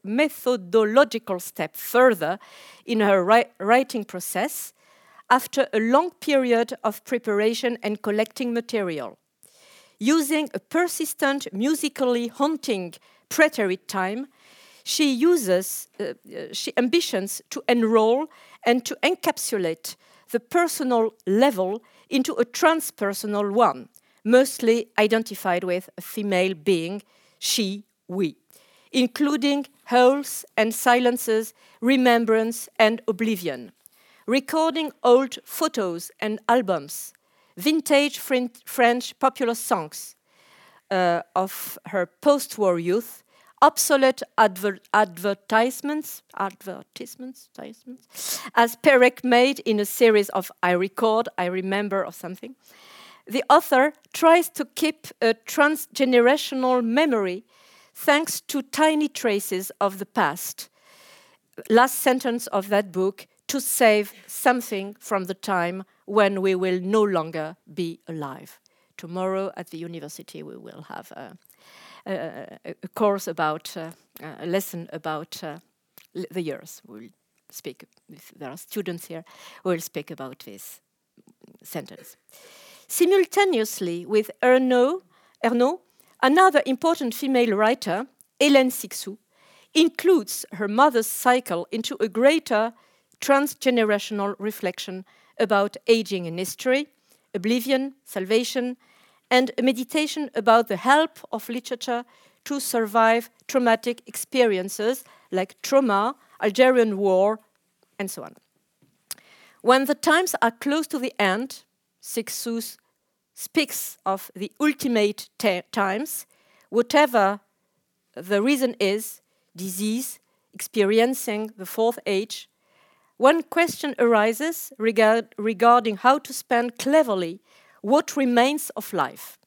[SPEAKER 2] methodological step further in her ri writing process after a long period of preparation and collecting material. Using a persistent, musically haunting preterite time, she uses, uh, uh, she ambitions to enroll and to encapsulate the personal level into a transpersonal one, mostly identified with a female being, she, we, including wholes and silences, remembrance and oblivion, recording old photos and albums, vintage French popular songs uh, of her post war youth, obsolete adver advertisements, advertisements, advertisements, as Perec made in a series of I record, I remember, or something. The author tries to keep a transgenerational memory thanks to tiny traces of the past. Last sentence of that book to save something from the time when we will no longer be alive. Tomorrow at the university, we will have a, a, course about uh, a lesson about uh, the years. We'll speak. If there are students here, we'll speak about this sentence. Simultaneously with Ernaux, Ernaux another important female writer, Hélène Cixous, includes her mother's cycle into a greater transgenerational reflection about aging in history, oblivion, salvation, and a meditation about the help of literature to survive traumatic experiences like trauma, Algerian war, and so on. When the times are close to the end, Cixous speaks of the ultimate times, whatever the reason is, disease, experiencing the fourth age, one question arises regard, regarding how to spend cleverly what remains of life.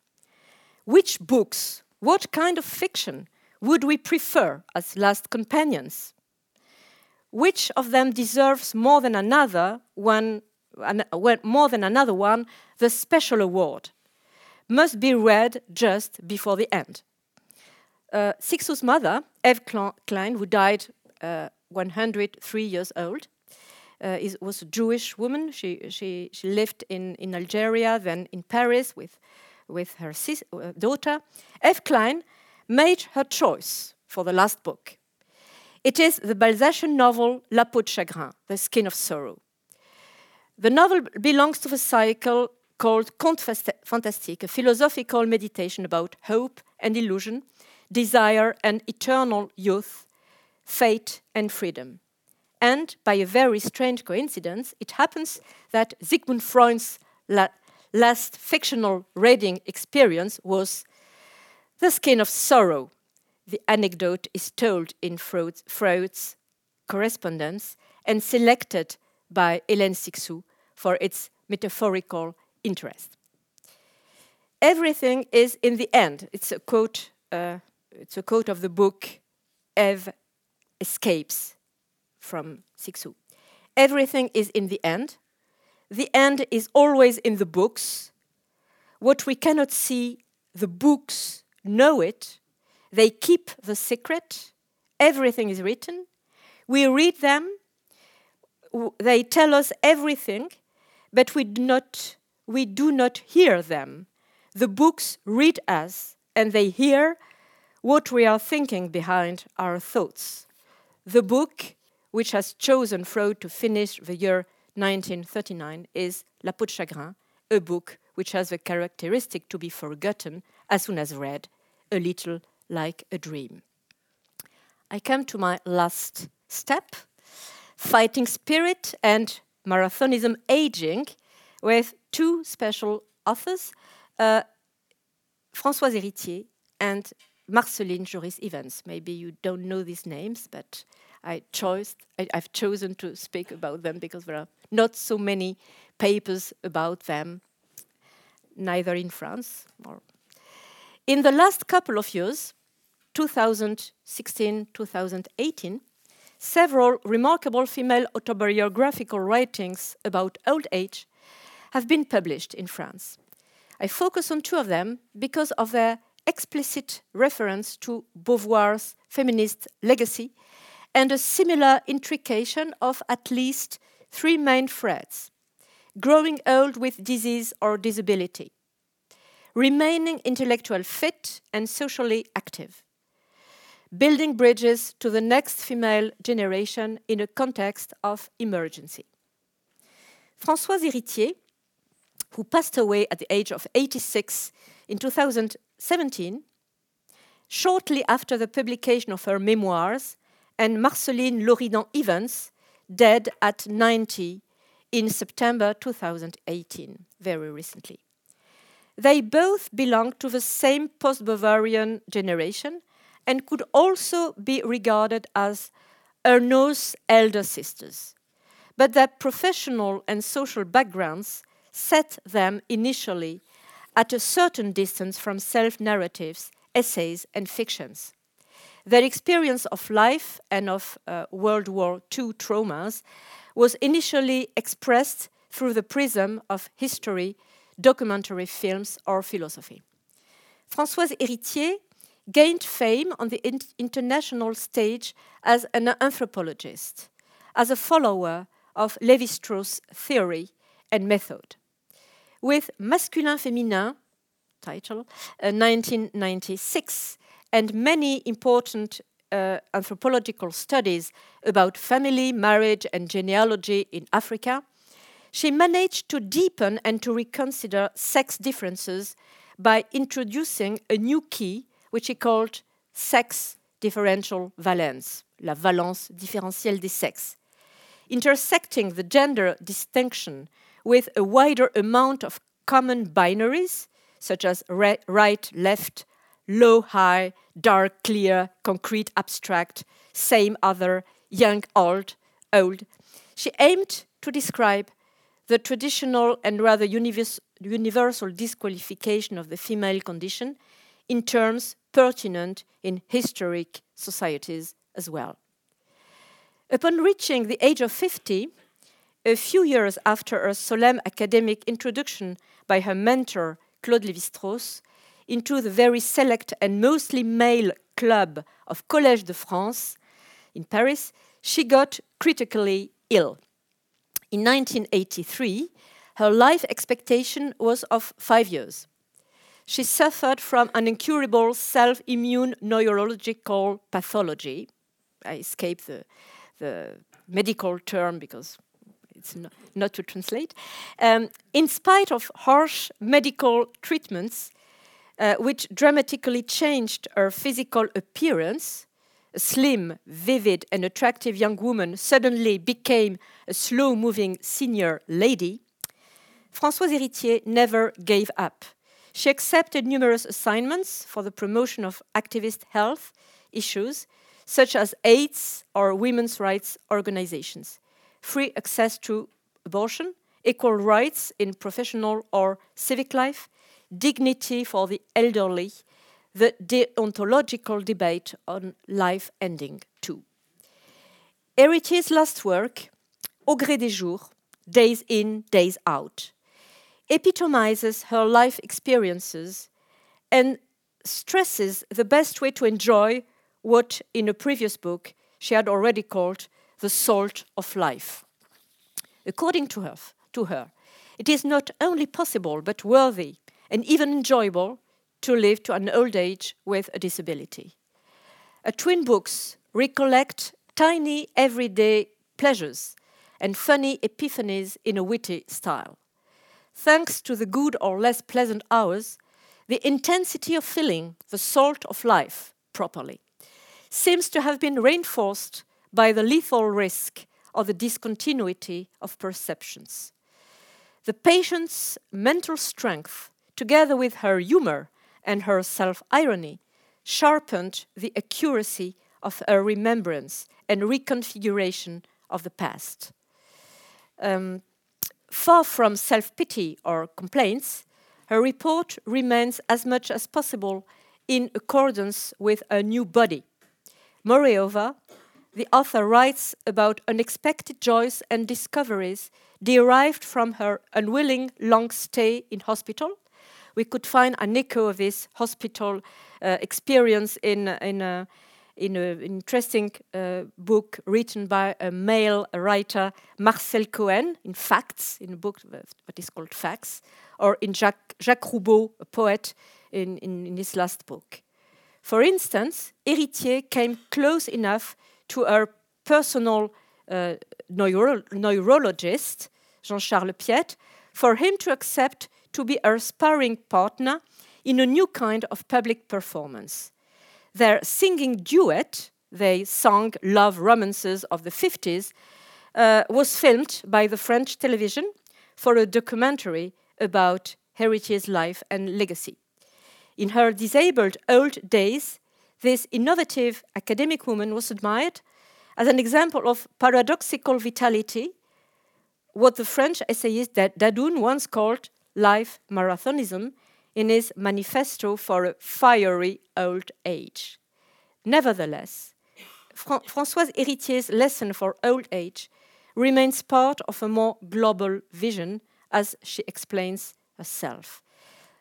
[SPEAKER 2] Which books, what kind of fiction would we prefer as last companions? Which of them deserves more than another one, an, more than another one the special award? Must be read just before the end. Uh, Cixous's mother, Eve Klein, who died uh, 103 years old, is, was a Jewish woman. She, she, she lived in, in Algeria, then in Paris with, with her sis, uh, daughter. Eve Klein made her choice for the last book. It is the Balzacian novel La peau de chagrin, The Skin of Sorrow. The novel belongs to the cycle called Conte Fantastique, a philosophical meditation about hope and illusion, desire and eternal youth, fate and freedom. And by a very strange coincidence, it happens that Sigmund Freud's la last fictional reading experience was The Skin of Sorrow. The anecdote is told in Freud's, Freud's correspondence and selected by Hélène Cixous for its metaphorical interest. Everything is in the end. It's a quote. Uh, it's a quote of the book Eve Escapes from Cixous. Everything is in the end. The end is always in the books. What we cannot see, the books know it. They keep the secret. Everything is written. We read them. They tell us everything, but we do not, we do not hear them. The books read us, and they hear what we are thinking behind our thoughts. The book which has chosen Freud to finish the year 1939, is La peau de chagrin, a book which has the characteristic to be forgotten as soon as read, a little like a dream. I come to my last step fighting spirit and marathonism aging with two special authors, uh, Françoise Héritier and Marceline Joris Ivens. Maybe you don't know these names, but I chose, I, have chosen to speak about them because there are not so many papers about them, neither in France or. In the last couple of years, 2016 2018, several remarkable female autobiographical writings about old age have been published in France. I focus on two of them because of their explicit reference to Beauvoir's feminist legacy and a similar intrication of at least three main threads growing old with disease or disability, remaining intellectual fit and socially active, building bridges to the next female generation in a context of emergency. Françoise Héritier, who passed away at the age of 86 in 2017, shortly after the publication of her memoirs, and Marceline Loridan Ivens, dead at 90 in September 2018, very recently. They both belong to the same post Beauvoirian generation and could also be regarded as Ernaux's elder sisters. But their professional and social backgrounds set them initially at a certain distance from self narratives, essays, and fictions. Their experience of life and of uh, World War II traumas was initially expressed through the prism of history, documentary films, or philosophy. Françoise Héritier gained fame on the in international stage as an anthropologist, as a follower of Levi Strauss' theory and method. With Masculin Féminin, title, uh, 1996, and many important uh, anthropological studies about family, marriage, and genealogy in Africa, she managed to deepen and to reconsider sex differences by introducing a new key, which she called sex differential valence, la valence différentielle des sexes, intersecting the gender distinction with a wider amount of common binaries, such as right, left, low, high, dark, clear, concrete, abstract, same, other, young, old, old. She aimed to describe the traditional and rather univers universal disqualification of the female condition in terms pertinent in historic societies as well. Upon reaching the age of 50, a few years after her solemn academic introduction by her mentor, Claude Lévi-Strauss, into the very select and mostly male club of Collège de France in Paris, she got critically ill. In 1983, her life expectation was of five years. She suffered from an incurable self immune neurological pathology. I escape the, the medical term because it's not, not to translate. Um, in spite of harsh medical treatments, uh, which dramatically changed her physical appearance, a slim, vivid, and attractive young woman suddenly became a slow moving senior lady, Françoise Héritier never gave up. She accepted numerous assignments for the promotion of activist health issues, such as AIDS or women's rights organizations, free access to abortion, equal rights in professional or civic life, dignity for the elderly, the deontological debate on life ending too. Héritier's last work, Au gré des jours, Days in, Days out, epitomizes her life experiences and stresses the best way to enjoy what, in a previous book, she had already called the salt of life. According to her, to her, it is not only possible but worthy and even enjoyable to live to an old age with a disability. A twin books recollect tiny everyday pleasures and funny epiphanies in a witty style. Thanks to the good or less pleasant hours, the intensity of feeling the salt of life properly seems to have been reinforced by the lethal risk of the discontinuity of perceptions. The patient's mental strength, together with her humor and her self irony, sharpened the accuracy of her remembrance and reconfiguration of the past. Um, far from self pity or complaints, her report remains as much as possible in accordance with a new body. Moreover, the author writes about unexpected joys and discoveries derived from her unwilling long stay in hospital. We could find an echo of this hospital uh, experience in, in, a, in an interesting uh, book written by a male writer, Marcel Cohen, in Facts, in a book that is called Facts, or in Jacques, Jacques Roubaud, a poet, in, in, in his last book. For instance, Héritier came close enough to her personal uh, neuro neurologist, Jean Charles Piet, for him to accept to be her sparring partner in a new kind of public performance. Their singing duet, they sang love romances of the 50s, uh, was filmed by the French television for a documentary about Héritier's life and legacy. In her disabled old days, this innovative academic woman was admired as an example of paradoxical vitality, what the French essayist Dadoun once called life marathonism in his manifesto for a fiery old age. Nevertheless, Fra Françoise Héritier's lesson for old age remains part of a more global vision, as she explains herself.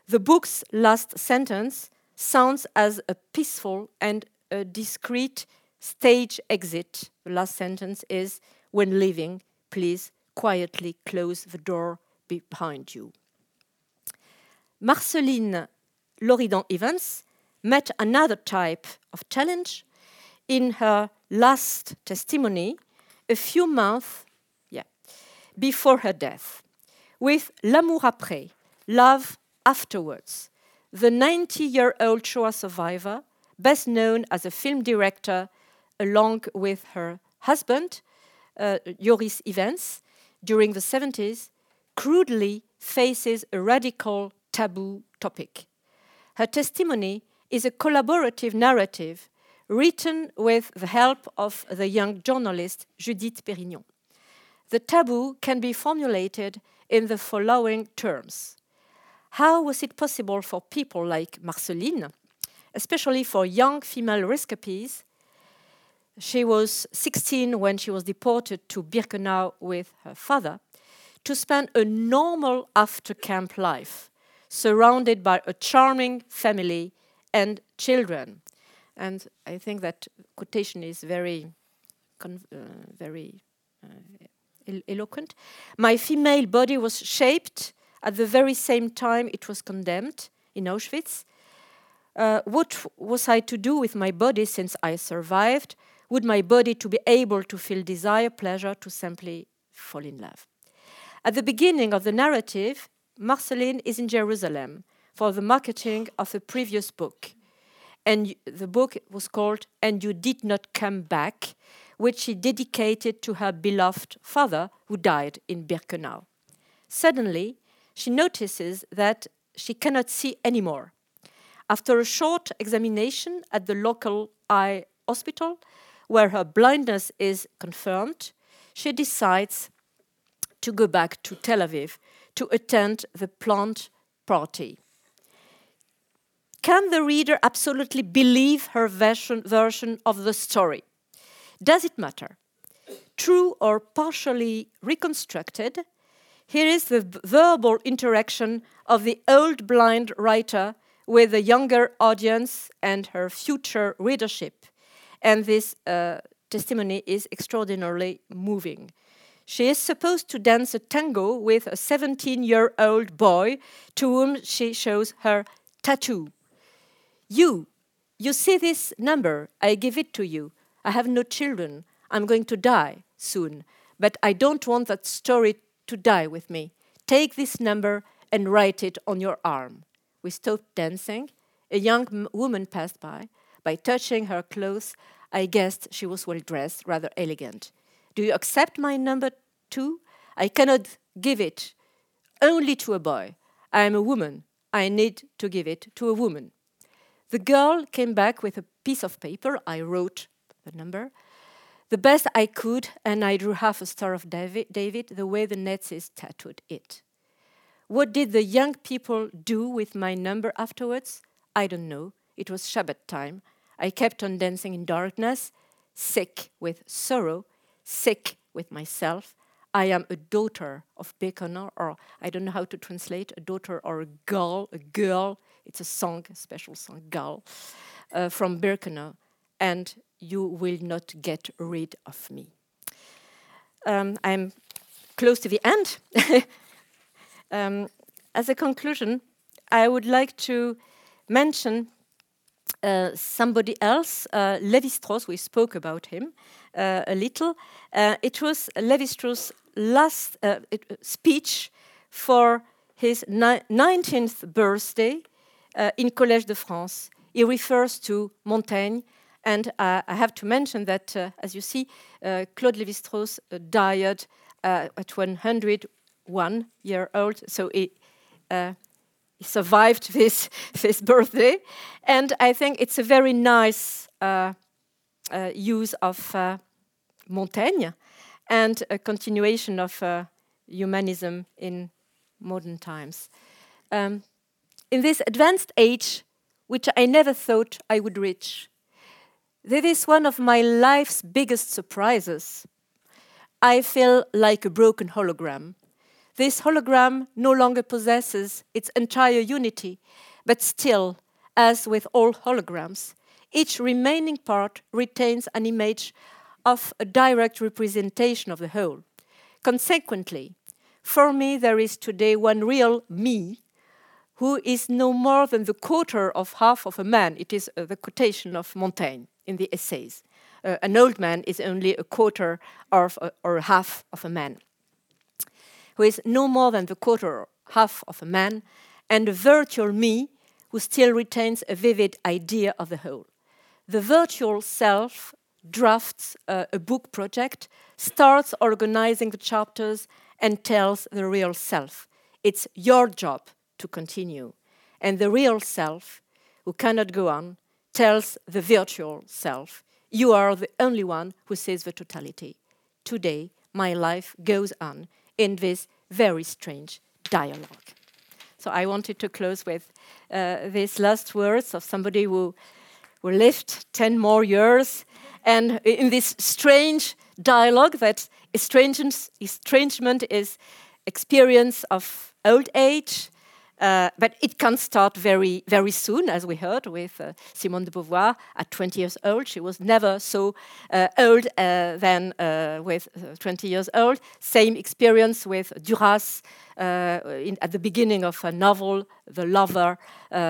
[SPEAKER 2] The book's last sentence sounds as a peaceful and a discreet stage exit. The last sentence is When leaving, please quietly close the door behind you. Marceline Loridan Ivens met another type of challenge. In her last testimony a few months yeah, before her death with L'amour après, Love Afterwards, the 90 year old Shoah survivor, best known as a film director, along with her husband, uh, Joris Ivens, during the 70s, crudely faces a radical taboo topic. Her testimony is a collaborative narrative written with the help of the young journalist Judith Perrignon. The taboo can be formulated in the following terms. How was it possible for people like Marceline, especially for young female rescues? She was 16 when she was deported to Birkenau with her father to spend a normal after camp life, surrounded by a charming family and children. And I think that quotation is very, uh, very uh, eloquent. My female body was shaped at the very same time it was condemned in Auschwitz. Uh, what was I to do with my body since I survived? Would my body to be able to feel desire, pleasure, to simply fall in love? At the beginning of the narrative, Marceline is in Jerusalem for the marketing of a previous book. And the book was called And You Did Not Come Back, which she dedicated to her beloved father who died in Birkenau. Suddenly, she notices that she cannot see anymore. After a short examination at the local eye hospital, where her blindness is confirmed, she decides to go back to Tel Aviv to attend the plant party. Can the reader absolutely believe her version, version of the story? Does it matter? True or partially reconstructed, here is the verbal interaction of the old blind writer with the younger audience and her future readership. And this uh, testimony is extraordinarily moving. She is supposed to dance a tango with a 17 year old boy to whom she shows her tattoo. You, you see this number, I give it to you. I have no children. I'm going to die soon, but I don't want that story to die with me. Take this number and write it on your arm. We stopped dancing. A young woman passed by. By touching her clothes, I guessed she was well dressed, rather elegant. Do you accept my number two? I cannot give it only to a boy. I am a woman. I need to give it to a woman. The girl came back with a piece of paper. I wrote the number the best I could, and I drew half a star of David, David the way the Nazis tattooed it. What did the young people do with my number afterwards? I don't know. It was Shabbat time. I kept on dancing in darkness, sick with sorrow, sick with myself. I am a daughter of Birkenau, or I don't know how to translate a daughter or a girl, a girl. It's a song, a special song, girl, uh, from Birkenau. And you will not get rid of me. Um, I'm close to the end. um, as a conclusion, I would like to mention uh, somebody else, uh, Lévi-Strauss. We spoke about him uh, a little. Uh, it was Lévi-Strauss' last uh, speech for his 19th birthday in Collège de France. He refers to Montaigne and I have to mention that, as you see, Claude Lévi-Strauss uh, died at 101 year old, so he survived this this birthday, and I think it's a very nice uh, uh, use of uh, Montaigne and a continuation of humanism in modern times. Um, in this advanced age, which I never thought I would reach, this is one of my life's biggest surprises. I feel like a broken hologram. This hologram no longer possesses its entire unity, but still, as with all holograms, each remaining part retains an image of a direct representation of the whole. Consequently, for me, there is today one real me who is no more than the quarter of half of a man. It is uh, the quotation of Montaigne in the essays. Uh, an old man is only a quarter of, uh, or half of a man, who is no more than the quarter or half of a man, and a virtual me who still retains a vivid idea of the whole. The virtual self drafts uh, a book project, starts organizing the chapters, and tells the real self, it's your job to continue. And the real self who cannot go on tells the virtual self, You are the only one who sees the totality. Today, my life goes on in this very strange dialogue. So I wanted to close with uh, these last words of somebody who, who lived 10 more years and in this strange dialogue that estrangement is experience of old age, uh, but it can start very, very soon, as we heard with uh, Simone de Beauvoir at 20 years old. She was never so uh, old uh, than uh, with uh, 20 years old. Same experience with Duras in, at the beginning of a novel, The Lover.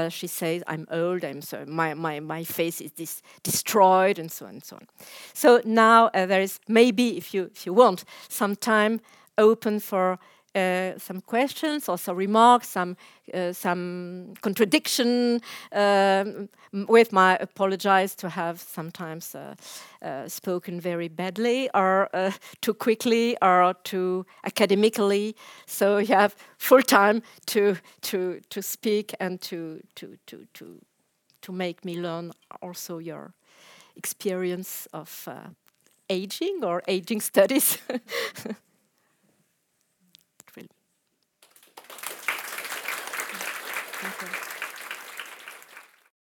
[SPEAKER 2] she says, "I'm old. I'm so my my my face is destroyed, and so on and so on." So now there is maybe, if you if you want, some time open for uh, some questions or some remarks, some uh, some contradiction. Um, with my apologize to have sometimes uh, uh spoken very badly or uh, too quickly or too academically. So you have full time to to to speak and to to to to to make me learn also your experience of aging or aging studies.